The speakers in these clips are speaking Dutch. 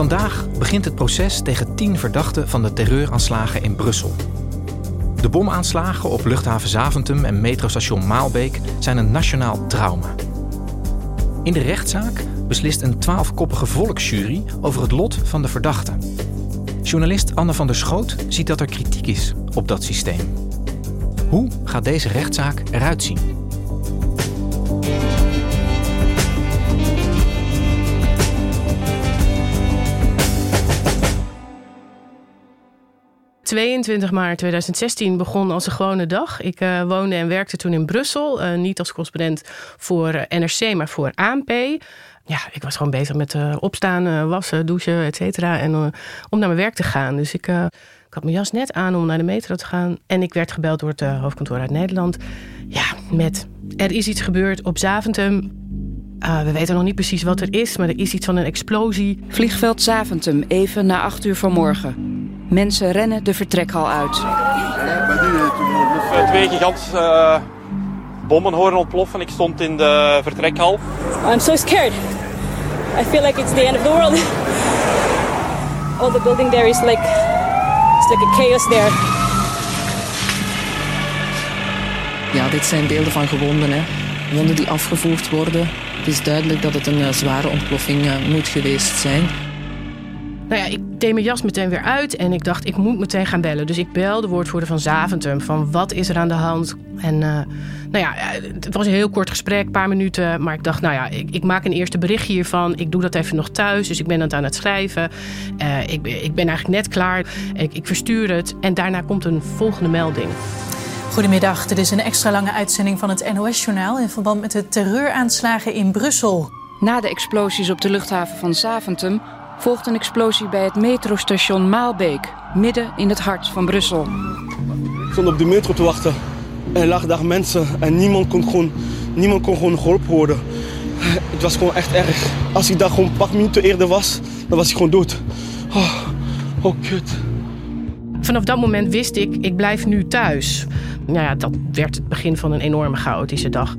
Vandaag begint het proces tegen tien verdachten van de terreuraanslagen in Brussel. De bomaanslagen op luchthaven Zaventem en metrostation Maalbeek zijn een nationaal trauma. In de rechtszaak beslist een twaalfkoppige volksjury over het lot van de verdachten. Journalist Anne van der Schoot ziet dat er kritiek is op dat systeem. Hoe gaat deze rechtszaak eruit zien? ...22 maart 2016 begon als een gewone dag. Ik uh, woonde en werkte toen in Brussel. Uh, niet als correspondent voor uh, NRC, maar voor ANP ja, ik was gewoon bezig met uh, opstaan, uh, wassen, douchen, et cetera. En uh, om naar mijn werk te gaan. Dus ik, ik had mijn jas net aan om naar de metro te gaan. En ik werd gebeld door het hoofdkantoor uit Nederland. Ja, met er is iets gebeurd op Zaventem. we weten nog niet precies wat er is, maar er is iets van een explosie. Vliegveld Zaventem, even na acht uur vanmorgen. Mensen rennen de vertrekhal uit. Twee gigantische bommen horen ontploffen. Ik stond in de vertrekhal. I'm so scared. I feel like it's the end of the world. All the building there is like it's like a chaos there. Ja, dit zijn beelden van gewonden, hè. Wonden die afgevoerd worden. Het is duidelijk dat het een uh, zware ontploffing uh, moet geweest zijn. Nou ja, ik deed mijn jas meteen weer uit en ik dacht, ik moet meteen gaan bellen. Dus ik belde de woordvoerder van Zaventem van wat is er aan de hand? En uh, nou ja, het was een heel kort gesprek, een paar minuten. Maar ik dacht, nou ja, ik, ik, maak een eerste berichtje hiervan. Ik doe dat even nog thuis, dus ik ben het aan het schrijven. Uh, ik, ik, ben eigenlijk net klaar. Ik, ik verstuur het en daarna komt een volgende melding. Goedemiddag, dit is een extra lange uitzending van het NOS-journaal... in verband met de terreuraanslagen in Brussel. Na de explosies op de luchthaven van Zaventem volgt een explosie bij het metrostation Maalbeek, midden in het hart van Brussel. Ik stond op de metro te wachten. Er lagen daar mensen en niemand kon gewoon, niemand kon gewoon geholpen worden. Het was gewoon echt erg. Als hij daar gewoon een paar minuten eerder was, dan was hij gewoon dood. Oh, oh kut. Vanaf dat moment wist ik, ik blijf nu thuis. Nou ja, dat werd het begin van een enorme chaotische dag.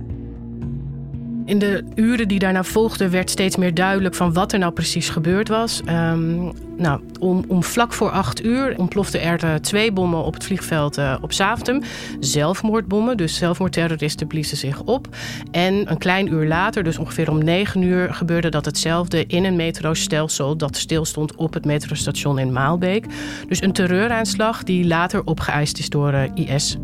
In de uren die daarna volgden werd steeds meer duidelijk van wat er nou precies gebeurd was. Um, nou, om, om, vlak voor acht uur ontploften er uh, twee bommen op het vliegveld uh, op Zaventem. Zelfmoordbommen, dus zelfmoordterroristen bliezen zich op. En een klein uur later, dus ongeveer om negen uur, gebeurde dat hetzelfde in een metrostelsel dat stilstond op het metrostation in Maalbeek. Dus een terreuraanslag die later opgeëist is door uh, IS.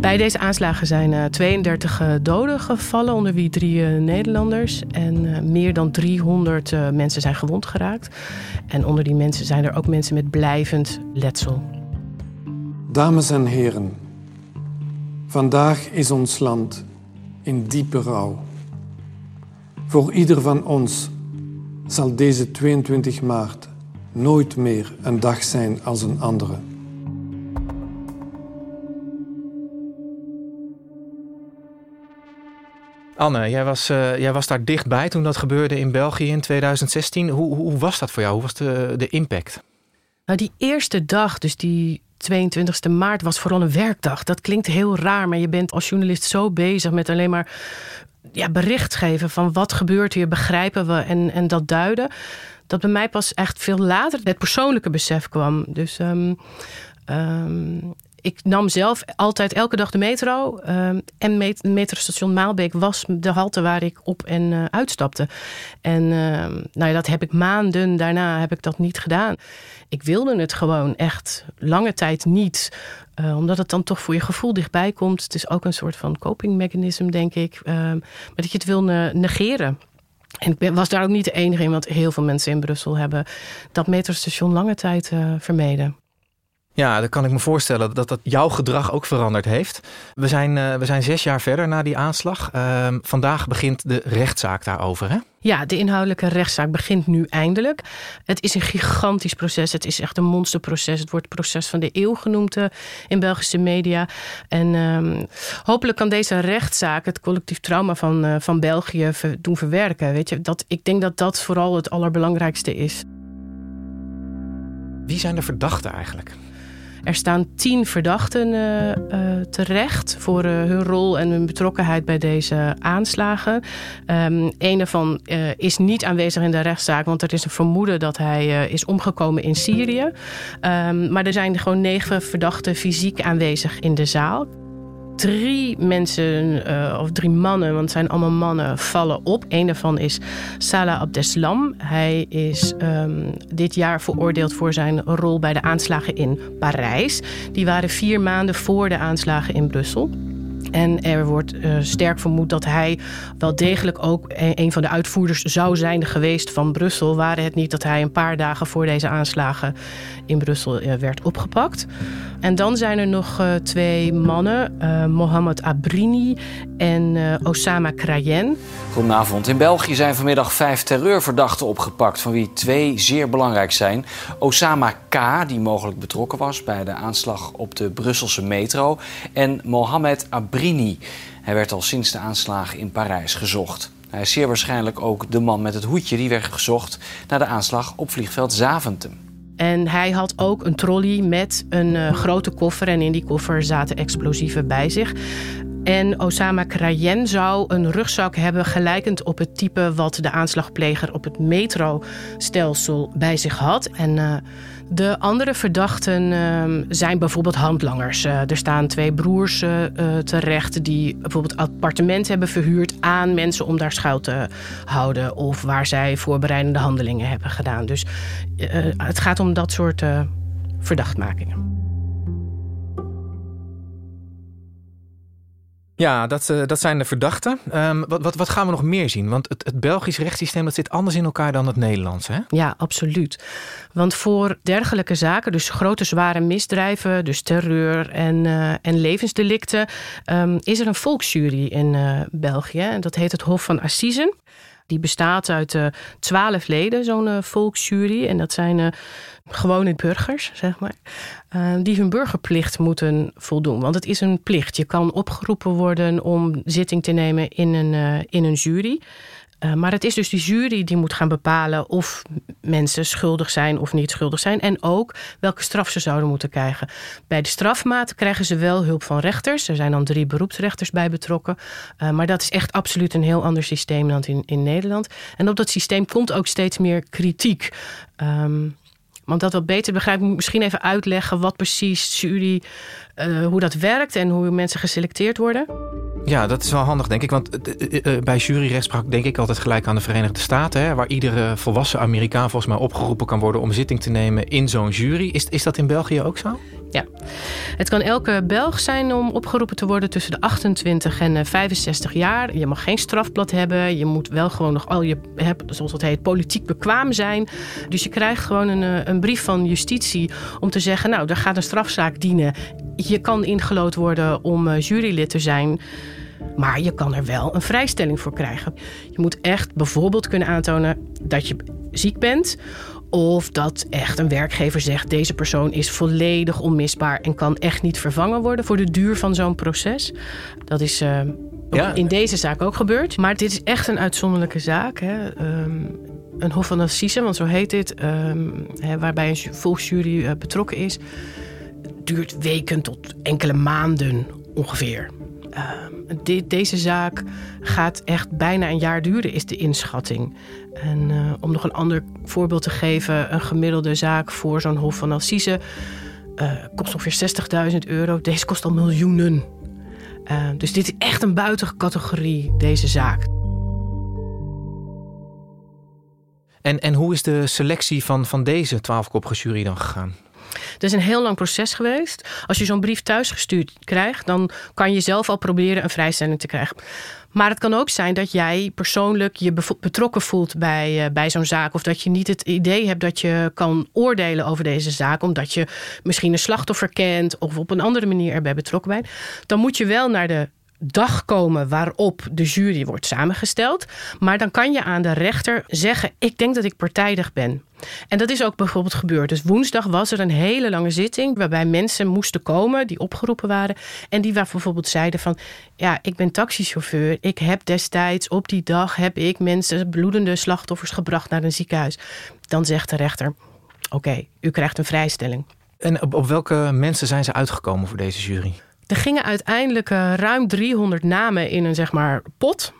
Bij deze aanslagen zijn uh, 32 uh, doden gevallen, onder wie drie uh, Nederlanders. En meer dan 300 mensen zijn gewond geraakt. En onder die mensen zijn er ook mensen met blijvend letsel. Dames en heren, vandaag is ons land in diepe rouw. Voor ieder van ons zal deze 22 maart nooit meer een dag zijn als een andere. Anne, jij was, uh, jij was daar dichtbij toen dat gebeurde in België in 2016. Hoe, hoe was dat voor jou? Hoe was de, de impact? Nou, die eerste dag, dus die 22e maart, was vooral een werkdag. Dat klinkt heel raar, maar je bent als journalist zo bezig met alleen maar ja, bericht geven van wat gebeurt hier, begrijpen we en, en dat duiden. Dat bij mij pas echt veel later het persoonlijke besef kwam. Dus um, ik nam zelf altijd elke dag de metro. Uh, en met, metrostation Maalbeek was de halte waar ik op en uh, uitstapte. En uh, nou ja, dat heb ik maanden daarna heb ik dat niet gedaan. Ik wilde het gewoon echt lange tijd niet. Uh, omdat het dan toch voor je gevoel dichtbij komt. Het is ook een soort van coping mechanism, denk ik. maar dat je het wil negeren. En ik was daar ook niet de enige in, want heel veel mensen in Brussel hebben dat metrostation lange tijd vermeden. Ja, dan kan ik me voorstellen dat dat jouw gedrag ook veranderd heeft. We zijn, uh, we zijn zes jaar verder na die aanslag. Uh, vandaag begint de rechtszaak daarover, hè? Ja, de inhoudelijke rechtszaak begint nu eindelijk. Het is een gigantisch proces. Het is echt een monsterproces. Het wordt proces van de eeuw genoemd uh, in Belgische media. En uh, hopelijk kan deze rechtszaak het collectief trauma van, uh, van België ver, doen verwerken. Weet je, dat, ik denk dat dat vooral het allerbelangrijkste is. Wie zijn de verdachten eigenlijk? Er staan tien verdachten uh, uh, terecht voor uh, hun rol en hun betrokkenheid bij deze aanslagen. Um, een daarvan is niet aanwezig in de rechtszaak, want er is een vermoeden dat hij is omgekomen in Syrië. Um, maar er zijn gewoon negen verdachten fysiek aanwezig in de zaal drie mensen, uh, of drie mannen, want het zijn allemaal mannen, vallen op. Een daarvan is Salah Abdeslam. Hij is um, dit jaar veroordeeld voor zijn rol bij de aanslagen in Parijs. Die waren vier maanden voor de aanslagen in Brussel. En er wordt uh, sterk vermoed dat hij wel degelijk ook een van de uitvoerders zou zijn geweest van Brussel. Waren het niet dat hij een paar dagen voor deze aanslagen in Brussel uh, werd opgepakt. En dan zijn er nog uh, twee mannen, Mohamed Abrini en Osama Krayen. Goedenavond. In België zijn vanmiddag vijf terreurverdachten opgepakt, van wie twee zeer belangrijk zijn. Osama K., die mogelijk betrokken was bij de aanslag op de Brusselse metro. En Mohamed Abrini. Hij werd al sinds de aanslagen in Parijs gezocht. Hij is zeer waarschijnlijk ook de man met het hoedje die werd gezocht na de aanslag op vliegveld Zaventem. En hij had ook een trolley met een uh, grote koffer. En in die koffer zaten explosieven bij zich. En Osama Krayen zou een rugzak hebben gelijkend op het type wat de aanslagpleger op het metrostelsel bij zich had. En uh, de andere verdachten uh, zijn bijvoorbeeld handlangers. Uh, er staan twee broers uh, terecht die bijvoorbeeld appartement hebben verhuurd aan mensen om daar schuil te houden. Of waar zij voorbereidende handelingen hebben gedaan. Dus het gaat om dat soort verdachtmakingen. Ja, dat, uh, dat zijn de verdachten. Um, wat, wat, wat, gaan we nog meer zien? Want het, het Belgisch rechtssysteem dat zit anders in elkaar dan het Nederlands. Hè? Ja, absoluut. Want voor dergelijke zaken, dus grote zware misdrijven, dus terreur en, uh, en levensdelicten, um, is er een volksjury in uh, België. En dat heet het Hof van Assisen. Die bestaat uit twaalf leden, zo'n volksjury. En dat zijn gewone burgers, zeg maar, uh, die hun burgerplicht moeten voldoen. Want het is een plicht. Je kan opgeroepen worden om zitting te nemen in een, uh, in een jury. Uh, maar het is dus die jury die moet gaan bepalen of mensen schuldig zijn of niet schuldig zijn. En ook welke straf ze zouden moeten krijgen. Bij de strafmaat krijgen ze wel hulp van rechters. Er zijn dan drie beroepsrechters bij betrokken. Uh, maar dat is echt absoluut een heel ander systeem dan in, in Nederland. En op dat systeem komt ook steeds meer kritiek. Um, want dat wat beter begrijpen, moet misschien even uitleggen wat precies jury, uh, hoe dat werkt en hoe mensen geselecteerd worden. Ja, dat is wel handig, denk ik. Want uh, uh, bij juryrechtspraak denk ik altijd gelijk aan de Verenigde Staten, hè, waar iedere volwassen Amerikaan volgens mij opgeroepen kan worden om zitting te nemen in zo'n jury. Is, is dat in België ook zo? Ja, het kan elke Belg zijn om opgeroepen te worden tussen de 28 en 65 jaar. Je mag geen strafblad hebben. Je moet wel gewoon nog al je, zoals dat heet, politiek bekwaam zijn. Dus je krijgt gewoon een, een brief van justitie om te zeggen: Nou, er gaat een strafzaak dienen. Je kan ingelood worden om jurylid te zijn. Maar je kan er wel een vrijstelling voor krijgen. Je moet echt bijvoorbeeld kunnen aantonen dat je ziek bent. Of dat echt een werkgever zegt: deze persoon is volledig onmisbaar en kan echt niet vervangen worden voor de duur van zo'n proces. Dat is uh, ja. in deze zaak ook gebeurd. Maar dit is echt een uitzonderlijke zaak. Hè. Um, een Hof van Assise, want zo heet dit, um, hè, waarbij een volksjury uh, betrokken is, duurt weken tot enkele maanden ongeveer. De, deze zaak gaat echt bijna een jaar duren, is de inschatting. En uh, om nog een ander voorbeeld te geven, een gemiddelde zaak voor zo'n Hof van Assise uh, kost ongeveer 60.000 euro. Deze kost al miljoenen. Uh, dus dit is echt een buitencategorie, deze zaak. En, en hoe is de selectie van, van deze twaalfkoppige jury dan gegaan? Het is een heel lang proces geweest. Als je zo'n brief thuisgestuurd krijgt, dan kan je zelf al proberen een vrijstelling te krijgen. Maar het kan ook zijn dat jij persoonlijk je betrokken voelt bij, uh, bij zo'n zaak. Of dat je niet het idee hebt dat je kan oordelen over deze zaak. Omdat je misschien een slachtoffer kent of op een andere manier erbij betrokken bent. Dan moet je wel naar de dag komen waarop de jury wordt samengesteld. Maar dan kan je aan de rechter zeggen: Ik denk dat ik partijdig ben. En dat is ook bijvoorbeeld gebeurd. Dus woensdag was er een hele lange zitting waarbij mensen moesten komen die opgeroepen waren en die waar bijvoorbeeld zeiden van ja, ik ben taxichauffeur. Ik heb destijds op die dag heb ik mensen bloedende slachtoffers gebracht naar een ziekenhuis. Dan zegt de rechter: Oké, u krijgt een vrijstelling. En op, op welke mensen zijn ze uitgekomen voor deze jury? Er gingen uiteindelijk uh, ruim 300 namen in een zeg maar pot.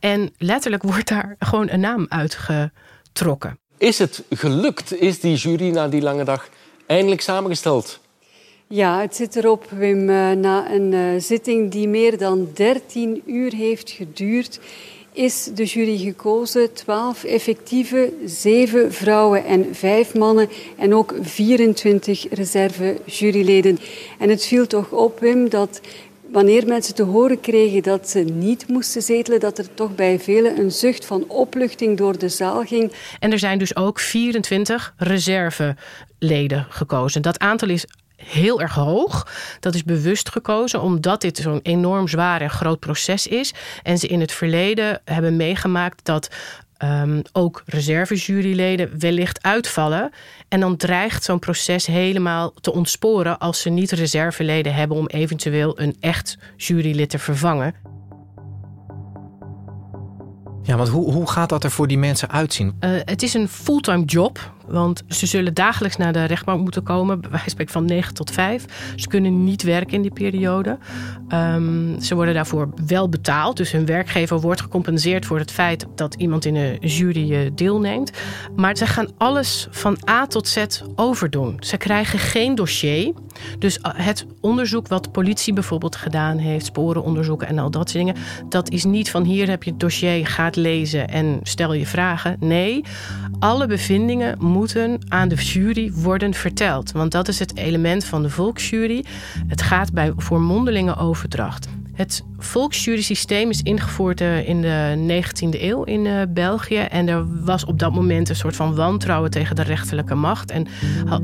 En letterlijk wordt daar gewoon een naam uitgetrokken. Is het gelukt? Is die jury na die lange dag eindelijk samengesteld? Ja, het zit erop, Wim. Uh, na een uh, zitting die meer dan 13 uur heeft geduurd, is de jury gekozen. 12 effectieve, 7 vrouwen en 5 mannen en ook 24 reserve juryleden. En het viel toch op, Wim, dat wanneer mensen te horen kregen dat ze niet moesten zetelen, dat er toch bij velen een zucht van opluchting door de zaal ging. En er zijn dus ook 24 reserveleden gekozen. Dat aantal is heel erg hoog. Dat is bewust gekozen omdat dit zo'n enorm zwaar en groot proces is. En ze in het verleden hebben meegemaakt dat um, ook reservejuryleden wellicht uitvallen. En dan dreigt zo'n proces helemaal te ontsporen als ze niet reserveleden hebben om eventueel een echt jurylid te vervangen. Ja, want hoe, hoe gaat dat er voor die mensen uitzien? Uh, het is een fulltime job. Want ze zullen dagelijks naar de rechtbank moeten komen. Bij wijze van 9 tot 5. Ze kunnen niet werken in die periode. Um, ze worden daarvoor wel betaald. Dus hun werkgever wordt gecompenseerd voor het feit dat iemand in een jury eh, deelneemt. Maar ze gaan alles van A tot Z overdoen. Ze krijgen geen dossier. Dus eh, het onderzoek wat de politie bijvoorbeeld gedaan heeft, sporenonderzoeken en al dat soort dingen, dat is niet van hier heb je het dossier, ga het lezen en stel je vragen. Nee, alle bevindingen moeten aan de jury worden verteld. Want dat is het element van de volksjury. Het gaat bij, voor mondelinge overdracht. Het volksjury-systeem is ingevoerd eh, in de 19e eeuw in eh, België. En er was op dat moment een soort van wantrouwen tegen de rechterlijke macht. En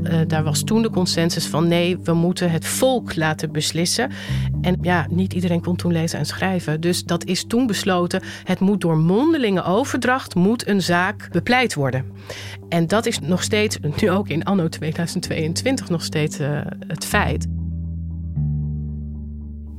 eh, daar was toen de consensus van nee, we moeten het volk laten beslissen. En ja, niet iedereen kon toen lezen en schrijven. Dus dat is toen besloten. Het moet door mondelinge overdracht moet een zaak bepleit worden. En dat is nog steeds, nu ook in anno 2022, nog steeds het feit.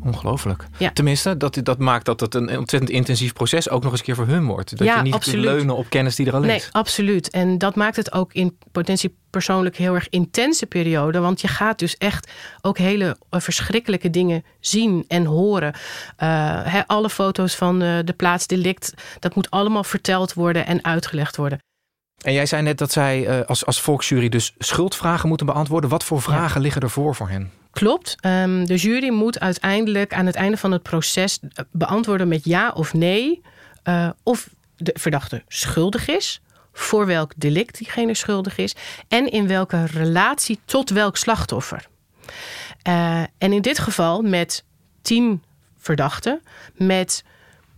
Ongelooflijk. Ja. Tenminste, dat, dat maakt dat het een ontzettend intensief proces ook nog eens een keer voor hun wordt. Dat je niet absoluut. kunt leunen op kennis die er al is. Nee, absoluut. En dat maakt het ook in potentie persoonlijk heel erg intense periode. Want je gaat dus echt ook hele eh, verschrikkelijke dingen zien en horen. Uh, alle foto's van uh, de plaatsdelict, dat moet allemaal verteld worden en uitgelegd worden. En jij zei net dat zij als, als volksjury dus schuldvragen moeten beantwoorden. Wat voor vragen liggen er voor voor hen? Klopt. Um, de jury moet uiteindelijk aan het einde van het proces eh, beantwoorden met ja of nee uh, of de verdachte schuldig is, voor welk delict diegene schuldig is en in welke relatie tot welk slachtoffer. Uh, en in dit geval met tien verdachten, met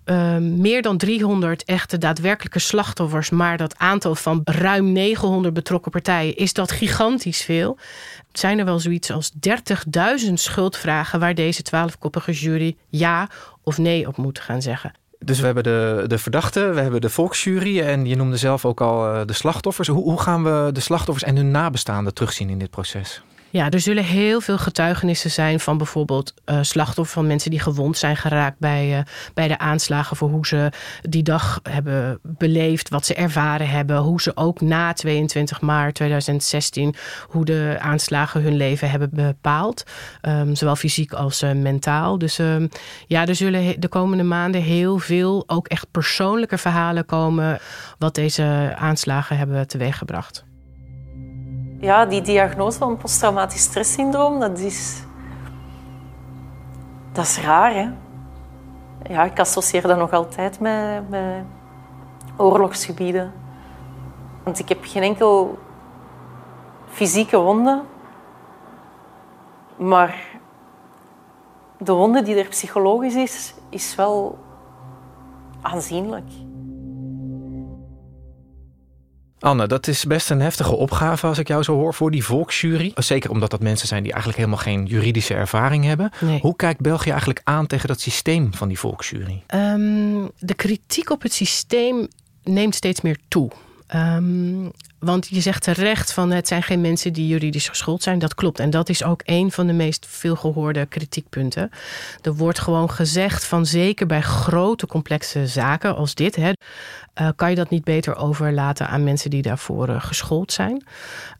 uh, meer dan 300 echte daadwerkelijke slachtoffers, maar dat aantal van ruim 900 betrokken partijen is dat gigantisch veel. Zijn er wel zoiets als 30.000 schuldvragen waar deze twaalfkoppige jury ja of nee op moet gaan zeggen? Dus we hebben de, de verdachte, we hebben de volksjury en je noemde zelf ook al eh, de slachtoffers. Hoe, hoe gaan we de slachtoffers en hun nabestaanden terugzien in dit proces? Ja, er zullen heel veel getuigenissen zijn van bijvoorbeeld uh, slachtoffers van mensen die gewond zijn geraakt bij, uh, bij de aanslagen voor hoe ze die dag hebben beleefd, wat ze ervaren hebben, hoe ze ook na 22 maart 2016, hoe de aanslagen hun leven hebben bepaald, um, zowel fysiek als uh, mentaal. Dus um, ja, er zullen de komende maanden heel veel ook echt persoonlijke verhalen komen wat deze aanslagen hebben teweeggebracht ja, die diagnose van posttraumatisch stresssyndroom, dat is... Dat is raar, hè. Ja, ik associeer dat nog altijd met, met oorlogsgebieden. Want ik heb geen enkel fysieke wonden. Maar de wonde die er psychologisch is, is wel aanzienlijk. Anne, dat is best een heftige opgave als ik jou zo hoor voor die volksjury. Zeker omdat dat mensen zijn die eigenlijk helemaal geen juridische ervaring hebben. Hoe kijkt België eigenlijk aan tegen dat systeem van die volksjury? Um, de kritiek op het systeem neemt steeds meer toe. Um, want je zegt terecht van het zijn geen mensen die juridisch geschoold zijn. Dat klopt. En dat is ook een van de meest veelgehoorde kritiekpunten. Er wordt gewoon gezegd van zeker bij grote complexe zaken als dit... Hè, uh, kan je dat niet beter overlaten aan mensen die daarvoor uh, geschoold zijn.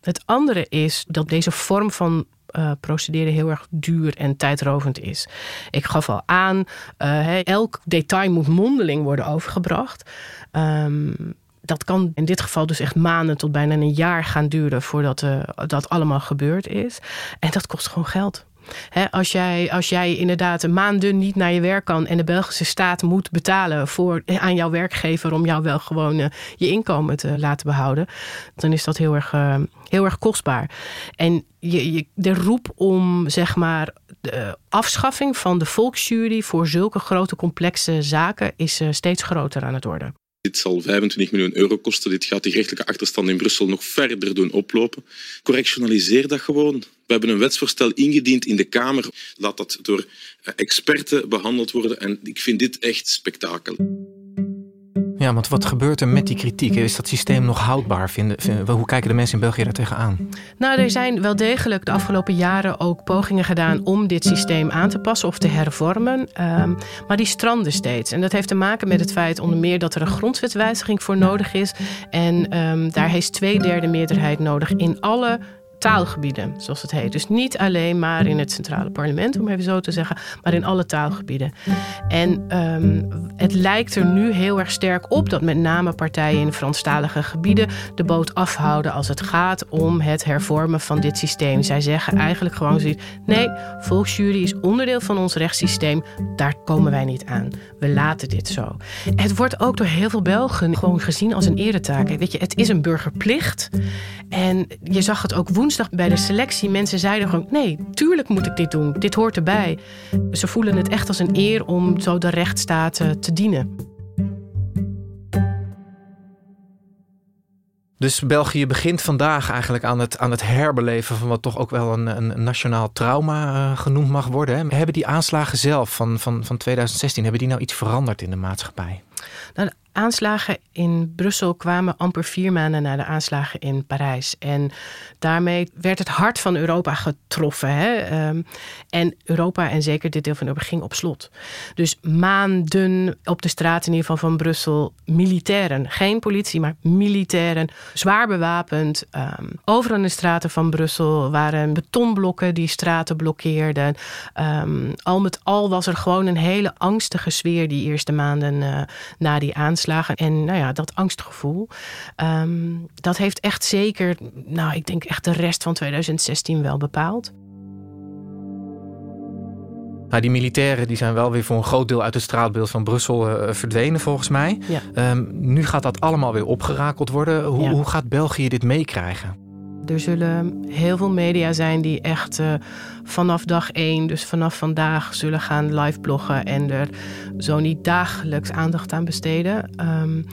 Het andere is dat deze vorm van uh, procederen heel erg duur en tijdrovend is. Ik gaf al aan, uh, hey, elk detail moet mondeling worden overgebracht. Um, dat kan in dit geval dus echt maanden tot bijna een jaar gaan duren voordat uh, dat allemaal gebeurd is. En dat kost gewoon geld. als, jij, als jij inderdaad maanden niet naar je werk kan en de Belgische staat moet betalen voor, aan jouw werkgever om jou wel gewoon uh, je inkomen te laten behouden, dan is dat heel erg, heel erg kostbaar. En je, je, de roep om zeg maar de afschaffing van de volksjury voor zulke grote complexe zaken is steeds groter aan het worden. Dit zal 25 miljoen euro kosten. Dit gaat die rechtelijke achterstand in Brussel nog verder doen oplopen. Correctionaliseer dat gewoon. We hebben een wetsvoorstel ingediend in de Kamer. Laat dat door experten behandeld worden. En ik vind dit echt spektakel. Ja, want wat gebeurt er met die kritiek? Is dat systeem nog houdbaar? Vinden, vinden, hoe kijken de mensen in België daar tegenaan? Nou, er zijn wel degelijk de afgelopen jaren ook pogingen gedaan om dit systeem aan te passen of te hervormen. Um, maar die stranden steeds. En dat heeft te maken met het feit onder meer dat er een grondwetwijziging voor nodig is. En um, daar heeft twee derde meerderheid nodig in alle taalgebieden, zoals het heet. Dus niet alleen maar in het centrale parlement, om even zo te zeggen, maar in alle taalgebieden. En um, het lijkt er nu heel erg sterk op dat met name partijen in Franstalige gebieden de boot afhouden als het gaat om het hervormen van dit systeem. Zij zeggen eigenlijk gewoon nee, volksjury is onderdeel van ons rechtssysteem, daar komen wij niet aan. We laten dit zo. Het wordt ook door heel veel Belgen gewoon gezien als een eretaak. Weet je, het is een burgerplicht. En je zag het ook woensdag bij de selectie. Mensen zeiden gewoon: nee, tuurlijk moet ik dit doen. Dit hoort erbij. Ze voelen het echt als een eer om zo de rechtsstaat te dienen. Dus België begint vandaag eigenlijk aan het, aan het herbeleven van wat toch ook wel een, een nationaal trauma uh, genoemd mag worden. Hè? Hebben die aanslagen zelf van, van, van 2016, hebben die nou iets veranderd in de maatschappij? Nou, de aanslagen in Brussel kwamen amper vier maanden na de aanslagen in Parijs. En daarmee werd het hart van Europa getroffen. Hè? Um, en Europa, en zeker dit deel van Europa, ging op slot. Dus maanden op de straat in ieder geval van Brussel, militairen. Geen politie, maar militairen. Zwaar bewapend. Um, overal in de straten van Brussel waren betonblokken die straten blokkeerden. Um, al met al was er gewoon een hele angstige sfeer die eerste maanden uh, na die aanslagen. En nou ja, dat angstgevoel, um, dat heeft echt zeker, nou ik denk echt de rest van 2016 wel bepaald. Nou, die militairen die zijn wel weer voor een groot deel uit het straatbeeld van Brussel uh, verdwenen, volgens mij. Ja. Um, nu gaat dat allemaal weer opgerakeld worden. Hoe, Ja. hoe gaat België dit meekrijgen? Er zullen heel veel media zijn die echt uh, vanaf dag één, dus vanaf vandaag, zullen gaan live bloggen en er zo niet dagelijks aandacht aan besteden. Um,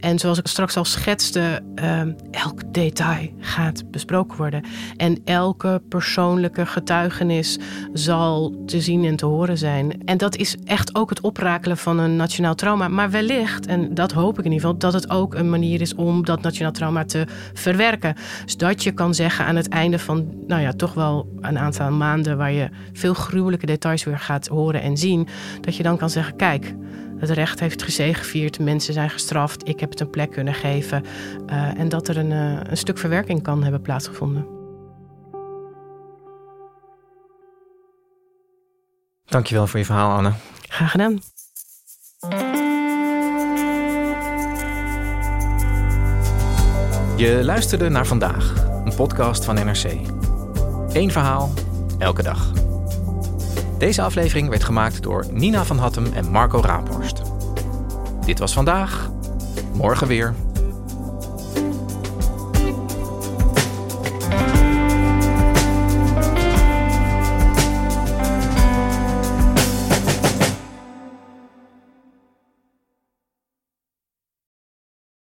en zoals ik straks al schetste, um, elk detail gaat besproken worden. En elke persoonlijke getuigenis zal te zien en te horen zijn. En dat is echt ook het oprakelen van een nationaal trauma. Maar wellicht, en dat hoop ik in ieder geval, dat het ook een manier is om dat nationaal trauma te verwerken. Zodat je kan zeggen aan het einde van, nou ja, toch wel een aantal maanden waar je veel gruwelijke details weer gaat horen en zien, dat je dan kan zeggen: kijk. Het recht heeft gezegevierd, mensen zijn gestraft, ik heb het een plek kunnen geven. Uh, en dat er een, uh, een stuk verwerking kan hebben plaatsgevonden. Dankjewel voor je verhaal, Anne. Graag gedaan. Je luisterde naar vandaag, een podcast van NRC. Eén verhaal, elke dag. Deze aflevering werd gemaakt door Nina van Hattem en Marco Raaphorst. Dit was vandaag, morgen weer.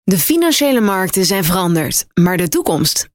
De financiële markten zijn veranderd, maar de toekomst